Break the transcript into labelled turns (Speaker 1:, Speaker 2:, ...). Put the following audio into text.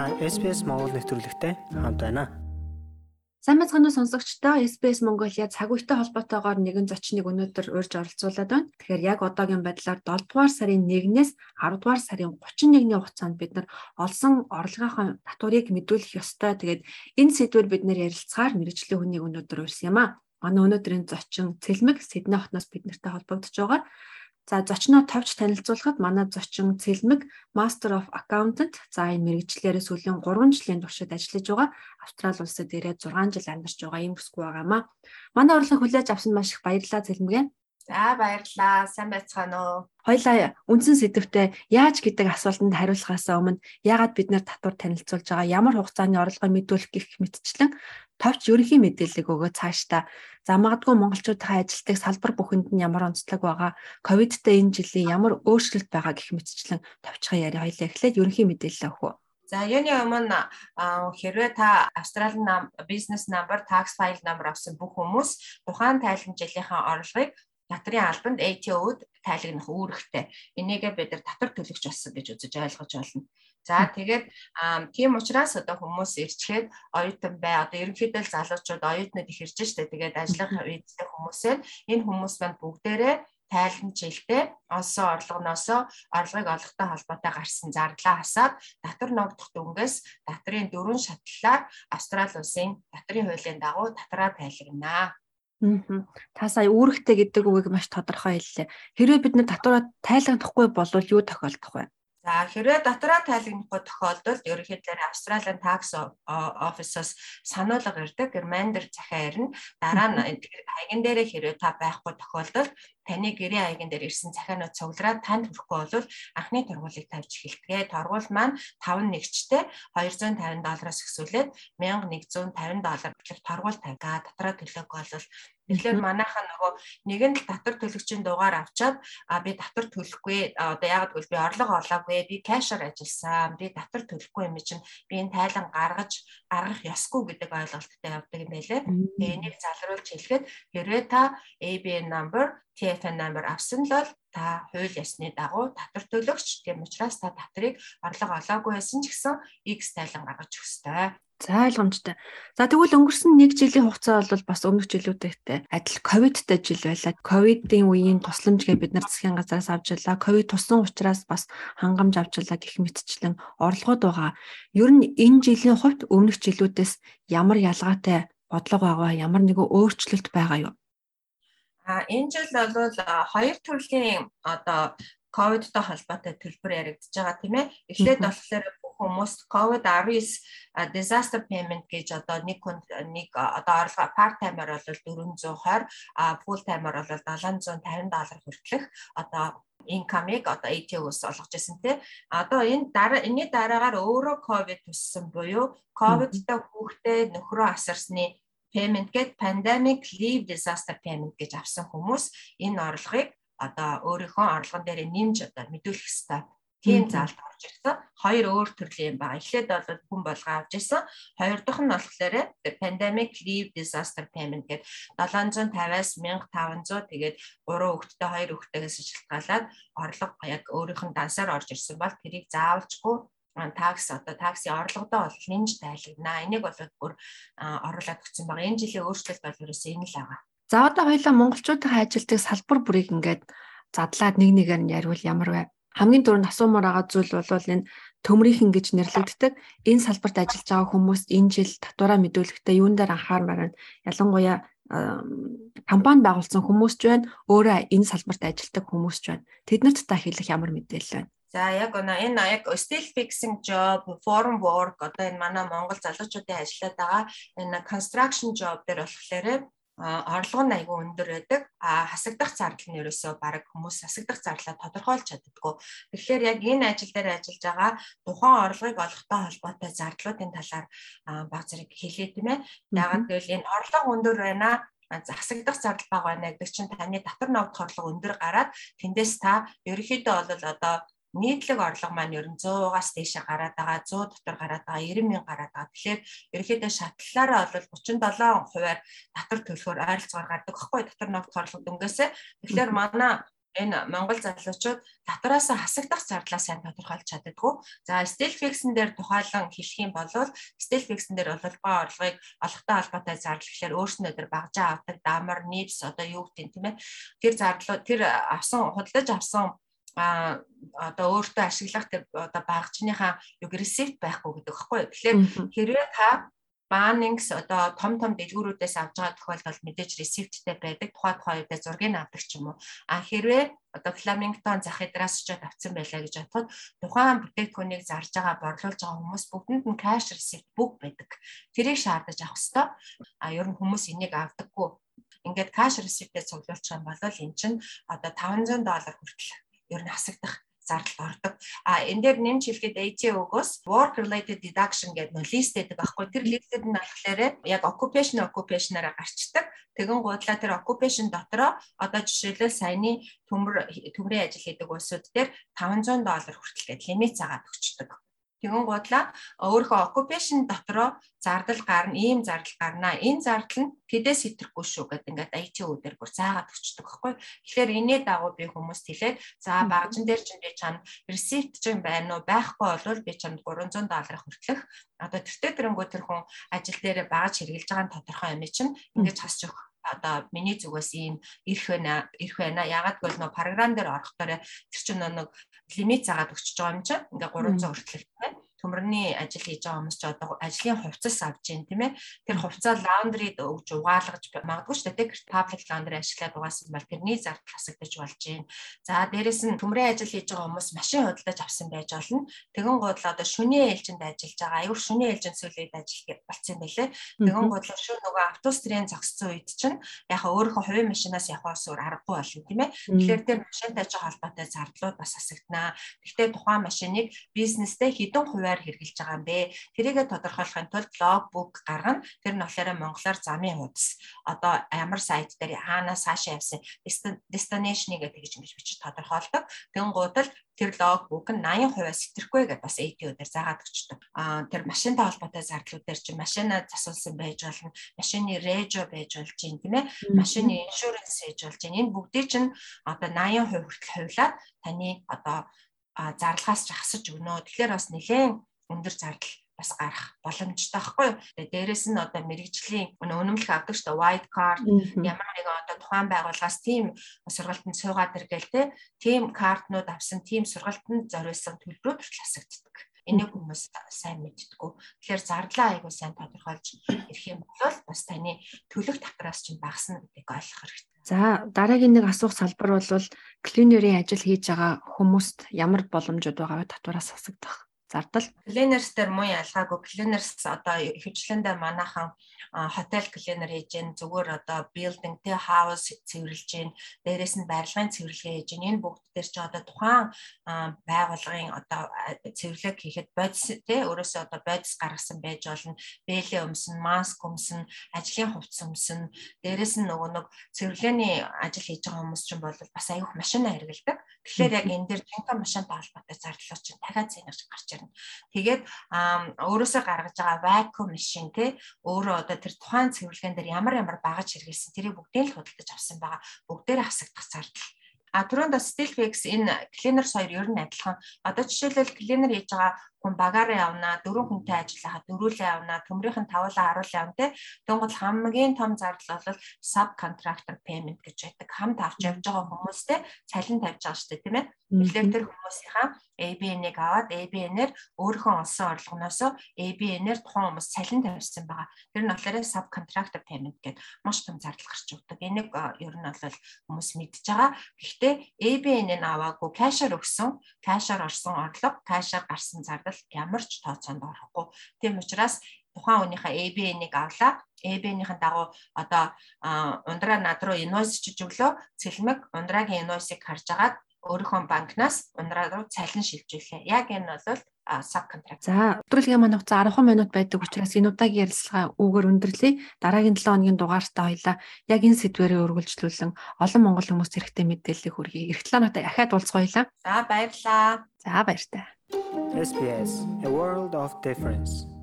Speaker 1: Та SBS Монгол нэвтрүүлэгтэй хамт байна.
Speaker 2: Сайн мэцхан сонсогчдоо SBS Mongolia цаг үетэй холбоотойгоор нэгэн зочныг өнөөдөр урьж оролцуулаад байна. Тэгэхээр яг одоогийн байдлаар 7 дугаар сарын 1-ээс 10 дугаар сарын 31-ний хугацаанд бид нар олсон орлогынхаа татварыг мэдүүлэх ёстой. Тэгээд энэ сэдвээр бид нэр ярилцахаар мэрэгжлийн хүнийг өнөөдөр урьсан юм а. Манай өнөөдрийн зочин Цэлмэг Сидней хотноос бид нартай холбогдож байгаа. За зочноо товч танилцуулахад манай зочин Цэлмэг Master of Accountant за энэ мэрэгчлэрээ сүүлийн 3 жилийн туршид ажиллаж байгаа. Австрали улсад ирээд 6 жил амьдарч байгаа юм бүсгүй байгаамаа. Манай урилгыг хүлээж авсан маш их баярлалаа Цэлмэг.
Speaker 3: За баярлалаа. Сайн байцгаана уу?
Speaker 2: Хоёлаа үндсэн сэдвтэ яаж гэдэг асуултанд хариулахаас өмнө яагаад бид нэр татвар танилцуулж байгаа, ямар хугацааны орлогоо мэдүүлэх гэх мэтчлэн товч ерөнхий мэдээлэл өгөө цаашдаа. За магадгүй монголчуудын ажилтдаг салбар бүхэнд нь ямар онцлог байгаа, ковидтэй энэ жилийн ямар өөрчлөлт байгаа гэх мэтчлэн товчхон яриа хоёлаа эхлээд ерөнхий мэдээлэл өгөө.
Speaker 3: За юуны өмнө хэрвээ та Австралийн бизнес number, tax file number авсан бүх хүмүүс тухайн тайлан жилийнхаа орлогыг татрын албанд ATO-д тайлагнах үүрэгтэй. Энийгээ бид нар татвар төлөгч болсон гэж үзэж ойлгож байна. За тэгээд тийм учраас одоо хүмүүс ирчгээд оюутан бай одоо ерөнхийдөө залуучууд оюутнууд их ирж штэ тэгээд ажиллах үедээ хүмүүсээ энэ хүмүүс маань бүгдээрээ тайлан жилдээ олсон орлогоноосоо орлогыг олохтой холбоотой гарсан зардлаа хасаад татвар ногдох дүнгээс татрын дөрвөн шатлалаар Австрали улсын татрын хуулийн дагуу татраа тайлагнаа.
Speaker 2: Та сая үүрэгтэй гэдэг үгийг маш тодорхой хэллээ. Хэрвээ бид нэр татвараа тайлгнахгүй бол юу тохиолдох вэ?
Speaker 3: За хэрвээ дотроо тайлгнахгүй тохиолдолд ерөнхийдөө Австралийн такс офисоос сануулга ирдэг, ремайндер захиа ирнэ. Дараа нь хаягн дээрээ хэрвээ та байхгүй тохиолдолд таны гэрээ хаягн дээр ирсэн захианууд цуглараад танд хүрэхгүй бол анхны тургуулийг тавьж эхэлдэг. Тургуул маань 5 нэгчтэй 250 доллароос өсвөлээд 1150 доллар гэх тургуул тавьгаа. Дотроо төлөөг бол Тэгэхээр манайхаа нөгөө нэгэн л татвар төлөгчийн дугаар авчаад а би татвар төлөхгүй одоо яагаад гэвэл би орлого олоогүй би кэшээр ажилласан би татвар төлөхгүй юм чинь би энэ тайлан гаргаж гаргах ёсгүй гэдэг ойлголттой явдаг юм байлээ. Тэгээ энийг залруулж хэлэхэд хэрвээ та ABN number TFN number авсан л бол та хууль ясны дагуу татвар төлөгч тийм учраас та татрыг орлого олоогүй байсан ч гэсэн X тайлан гаргаж өгөх ёстой.
Speaker 2: За ойлгомжтой. За тэгвэл өнгөрсөн 1 жилийн хугацаа бол бас өмнөх жилүүдтэй адил ковидтай жил байлаа. Ковидын үеийн тусламж гэж бид нар засгийн газраас авч ялаа. Ковид тусан учраас бас хангамж авч ялаа гэх мэтчлэн орлогод байгаа. Ер нь энэ жилийн хувьд өмнөх жилүүдээс ямар ялгаатай бодлого байгаа, ямар нэгэн өөрчлөлт байгаа юу?
Speaker 3: А энэ жил бол хоёр төрлийн одоо ковидтой холбоотой төлбөр яригдж байгаа тийм ээ. Эхлээд болохоор хүмүүс COVID-19 disaster payment гэж одоо нэг нэг одоо орлого part timer бол 420 а full timer бол 750 доллар хүртэлх одоо income-ыг одоо ATO-с олгож байсан тий. Одоо энэ дараа энэний дараагаар өөрөө COVID туссан буюу COVID-тай хүүхдээ нөхрөө асарсны payment гэд pandemic leave disaster payment гэж авсан хүмүүс энэ орлогыг одоо өөрийнхөө орлогон дээр нэмж одоо мэдүүлэх ёстой тийм заалт орж ирсэн. Хоёр өөр төрлийн юм байна. Эхлээд бол хүн болгоо авч ирсэн. Хоёр дахь нь болохоор pandemic leave disaster payment гэдэг 750-аас 1500 тэгээд 3 хүүхэдтэй 2 хүүхдтэйгээс шалтгаалаад орлого яг өөрийнх нь дансаар орж ирсэн бол тэрийг заавалчгүй такс одоо такси орлогодоо бол нэмж тайлагнаа. Энийг бол бүр оруулаад өгсөн байгаа. Энэ жилийн өөрчлөлт бол ерөөсөө энэ л байгаа.
Speaker 2: За одоо хоёлаа монголчуудын ажилтдаг салбар бүрийг ингээд задлаад нэг нэгээр нь яривал ямар вэ? хамгийн түрүүнд асуумаар байгаа зүйл бол энэ төмрийнхэн гэж нэрлэгддэг. Энэ салбарт ажиллаж байгаа хүмүүст энэ жил татвараа мэдүүлэхдээ юун дээр анхаармаар байна. Ялангуяа компани байгуулсан хүмүүс ч байна, өөрөө энэ салбарт ажилладаг хүмүүс ч байна. Тэднэрт та хэлэх ямар мэдээлэл байна?
Speaker 3: За яг энэ яг still fixing job, forum work одоо энэ манай Монгол залуучуудын ажиллаад байгаа энэ construction job дээр болохоор орлого нь айгүй өндөр байдаг. А хасагдах зардал нь ерөөсөө баг хүмүүс хасагдах зарлаа тодорхойлж чаддаггүй. Тэгэхээр яг энэ ажил дээр ажиллаж байгаа тухайн орлогыг олохтой холбоотой зардлуудын талаар баг зэрэг хэлээ тийм ээ. Яагаад гэвэл энэ орлого өндөр байна засагдах зардал бага байна гэдэг чинь таны татвар ногдох орлого өндөр гараад тэндээс та ерөнхийдөө бол одоо нийтлэг орлого маань ер нь 100-аас дээшээ гараад байгаа 100 дотор гараад байгаа 90 мянга гараад байгаа. Тэгэхээр ерөнхийдөө шатлалаараа бол 37 хувиар татвар төлөхөөр ойролцоогоор гардаг байхгүй татвар ногт орлого дөнгөөсөө. Тэгэхээр манай энэ Монгол залуучууд татвараас хасагдах зардлаа сайн тодорхойлж чаддаггүй. За steel fix-н дээр тухайлан хэлэх юм бол steel fix-н дээр ололгоо орлогыг олохтой холбоотой зардал гэхээр өөрснөө дээр багжаа авдаг дамар, нипс одоо юу гэдэг юм ээ. Тэр зардлууд тэр авсан худалдаж авсан а одоо өөртөө ашиглах тэр одоо багжныхаа юг ресепт байхгүй гэдэг багхгүй. Тэгэхээр хэрвээ та Банингс одоо том том дэлгүүрүүдээс авж байгаа тохиолдолд мэдээж ресипттэй байдаг. Тухай тухай үедээ зургийг авдаг ч юм уу. А хэрвээ одоо Flamington зах эдраас ч авцсан байлаа гэж бодоход тухайн бүтээгдэхүүнийг зарж байгаа борлуулж байгаа хүмүүс бүгдэнд нь cash receipt бүх байдаг. Тэрийг шаардаж авах хэрэгтэй. А ер нь хүмүүс энийг авдаггүй. Ингээд cash receipt-тэй цуглуулчих юм бол энэ чинь одоо 500 доллар хүртэл ер нь хасагдах зардал ордог. А энэ дээр нэмж хэлэхэд ATO-гоос work related deduction гэдэг нөө лист байдаг байхгүй. Тэр листэд нь болохоор яг occupation occupation-аараа гарчдаг. Тэгэн гуйдлаа тэр occupation дотроо одоо жишээлбэл саяны төмөр төмрийн ажил хийдэг улсууд дээр 500 доллар хүртэл гээд лимит заагаад өгчдөг. Тэгэн гутлаа өөрийнхөө occupation дотроо зардал гарна, ийм зардал гарна. Энэ зардал нь тэдээс хэтрэхгүй шүү гэдэг ингээд IT үүдээр бүр заагаад өчтдөг байхгүй. Тэгэхээр энэний дагуу би хүмүүст хэлээд за багжин дээр чинь би чам receipt чинь байна уу? Байхгүй бол би чамд 300 доллар хүртэлх. Одоо тэртээ тэрэнгүү тэр хүн ажил дээр багаж хэрэгжилж байгаа нь тодорхой юм чинь ингээд хасч өгөх одоо миний зүгээс ийм ирэх байна ирэх байна. Ягаад гэвэл нөө програм дээр орохдоор тэр чинь нэг лимит заагаад өгч байгаа юм чинь ингээ 300 хүртэл. байна төмөрний ажил хийж байгаа хүмүүс ч одоо ажлын хувцас авч जैन тийм ээ тэр хувцаа лаундрид өгж угаалгаж магадгүй шүү дээ тэр паблик лаундри ашиглаад угаасан бол тэрний зардал хасагдаж болж जैन за дээрэс нь төмрийн ажил хийж байгаа хүмүүс машин худалдаж авсан байж болно тэгэн гол одоо шүний ээлжинд ажиллаж байгаа аюур шүний ээлжинд сүүлийн ажил болцсон байлээ тэгэн гол шүн нөгөө автобустрийн зогссон үед чинь яг өөрийнхөө хувийн машинаас явахаас өөр аргагүй болно тийм ээ тэгэхээр тэр машинтай ч холбоотой зардлууд бас хасагдана гэхдээ тухайн машиныг бизнестэй хэдэн хувиар хувиар хэрглэж байгаа юм бэ? Тэрийгэ тодорхойлохын тулд логбук гаргана. Тэр нь болохоор монголоор замын хуудас. Одоо ямар сайт дээр хаанаас хаашаа явсан destination-ыг тэгж ингэж бичиж тодорхойлдог. Тэгэн гутал тэр логбук нь 80% сэтрэхгүй гэдээ бас ATO дээр заагаад өгчдөг. Аа тэр машинтай холбоотой зардлууд дээр чи машина засуулсан байж болно. Машины режо байж болж юм тийм ээ. Машины иншуранс хийж болж байна. Энэ бүгдийг чинь одоо 80% хүртэл хувлаад таны одоо зарлахаас ч хасаж өгнө. Тэгэхээр бас нэлээд өндөр зардал бас гарах боломжтой байхгүй юу. Тэгээ дээрэс нь одоо мэрэгжлийн өнөмлөх авдаг шүү дээ white card ямар нэгэн одоо тухайн байгууллагаас тийм сургалтанд суугаад иргээл те тийм картнууд авсан тийм сургалтанд зориулсан төлбөрүүд хасагддаг. Энийг хүмүүс сайн мэддэггүй. Тэгэхээр зардлаа айгуу сайн тодорхойлж ирэх юм бол бас таны төлөх татвараас чинь багасна гэдгийг ойлгох хэрэгтэй.
Speaker 2: За дараагийн нэг асуух салбар бол клинерийн ажил хийж байгаа хүмүүст ямар боломжууд байгаа вэ? Татвараас хасагдах зардал.
Speaker 3: Клинерс дээр муу ялгаагүй. Клинерс одоо хөвчлөндөө манайхан хотел клинер хийж гэн зүгээр одоо building тэ house цэвэрлж гэн дээрэс нь барилгын цэвэрлэгээ хийж гэн. Энэ бүгд дээр ч одоо тухайн байгууллагын одоо цэвэрлэг хийхэд бодис тэ өөрөөсөө одоо бодис гаргасан байж болно. Бэлээ өмсөн маск өмсөн ажлын хувцс өмсөн дээрэс нь нөгөө нэг цэвэрлэгээний ажил хийж байгаа хүмүүс ч бол бас аюух машина хэрэгэлдэг тэгэхээр яг энэ дээр жинхэнэ машинтай холбоотой зардлууд чинь дахиад зэнгэж гарч ирнэ тэгээд өөрөөсөө гаргаж байгаа vacuum машин тэ өөрөө одоо тэр тухайн цэвэрлэгэн дээр ямар ямар багаж хэрэгэлсэн тэрийг бүгдийг л худалдаж авсан байгаа. Бүгдээрээ хасагдах зардал. А түрүүнд бас Stillfix энэ cleaner соёр ер нь адилхан. Одоо жишээлбэл cleaner хийж байгаа хүн багаараа явна, дөрвөн хүнтэй ажиллахад дөрүүлээ явна, төмрийнх нь тавуулаа харуулаа явна те. Тэнгуул хамгийн том зардал бол subcontractor payment гэж байдаг. Хамт авч явж байгаа хүмүүстэй цалин тавьж байгаа дээ, тийм ээ. Тэгэхээр тэр хүмүүсийнхаа ABN-ыг аваад ABN-ээр өөрийнхөө олсон орлогоноос ABN-ээр тухайн хүмүүс цалин тавьсан байгаа. Тэр нь болохоор subcontractor payment гэдэг маш том зардал гарч өгдөг. Энийг ер нь бол хүмүүс мэдж байгаа. Гэхдээ ABN-ыг аваагүй кэшээр өгсөн, кэшээр орсон орлого, кэшээр гарсан зардал ямар ч тооцоонд орохгүй. Тийм учраас тухайн хүнийхээ ABN-ыг авлаа. ABN-ийн дагуу одоо ундраа над руу инвойс чиж өглөө цэлмэг ундрагийн инвойсыг харж агаад өөрийнхөө банкнаас ундраа руу цалин шилжүүлээ. Яг энэ бол сабконтракт.
Speaker 2: За өдрөлгийн манай хугацаа 10 минут байдаг учраас энэ удаагийн ярилцлага үүгээр өндөрлөе. Дараагийн 7 хоногийн дугаартаа хоёлаа яг энэ сэдвэрээ өргөлжлүүлэн олон монгол хүмүүст хэрэгтэй мэдээллийг хүргэе. 7 хоногт ахаад уулзгоёлаа.
Speaker 3: За баярлаа.
Speaker 2: За баяртай.
Speaker 1: SBS A World of Difference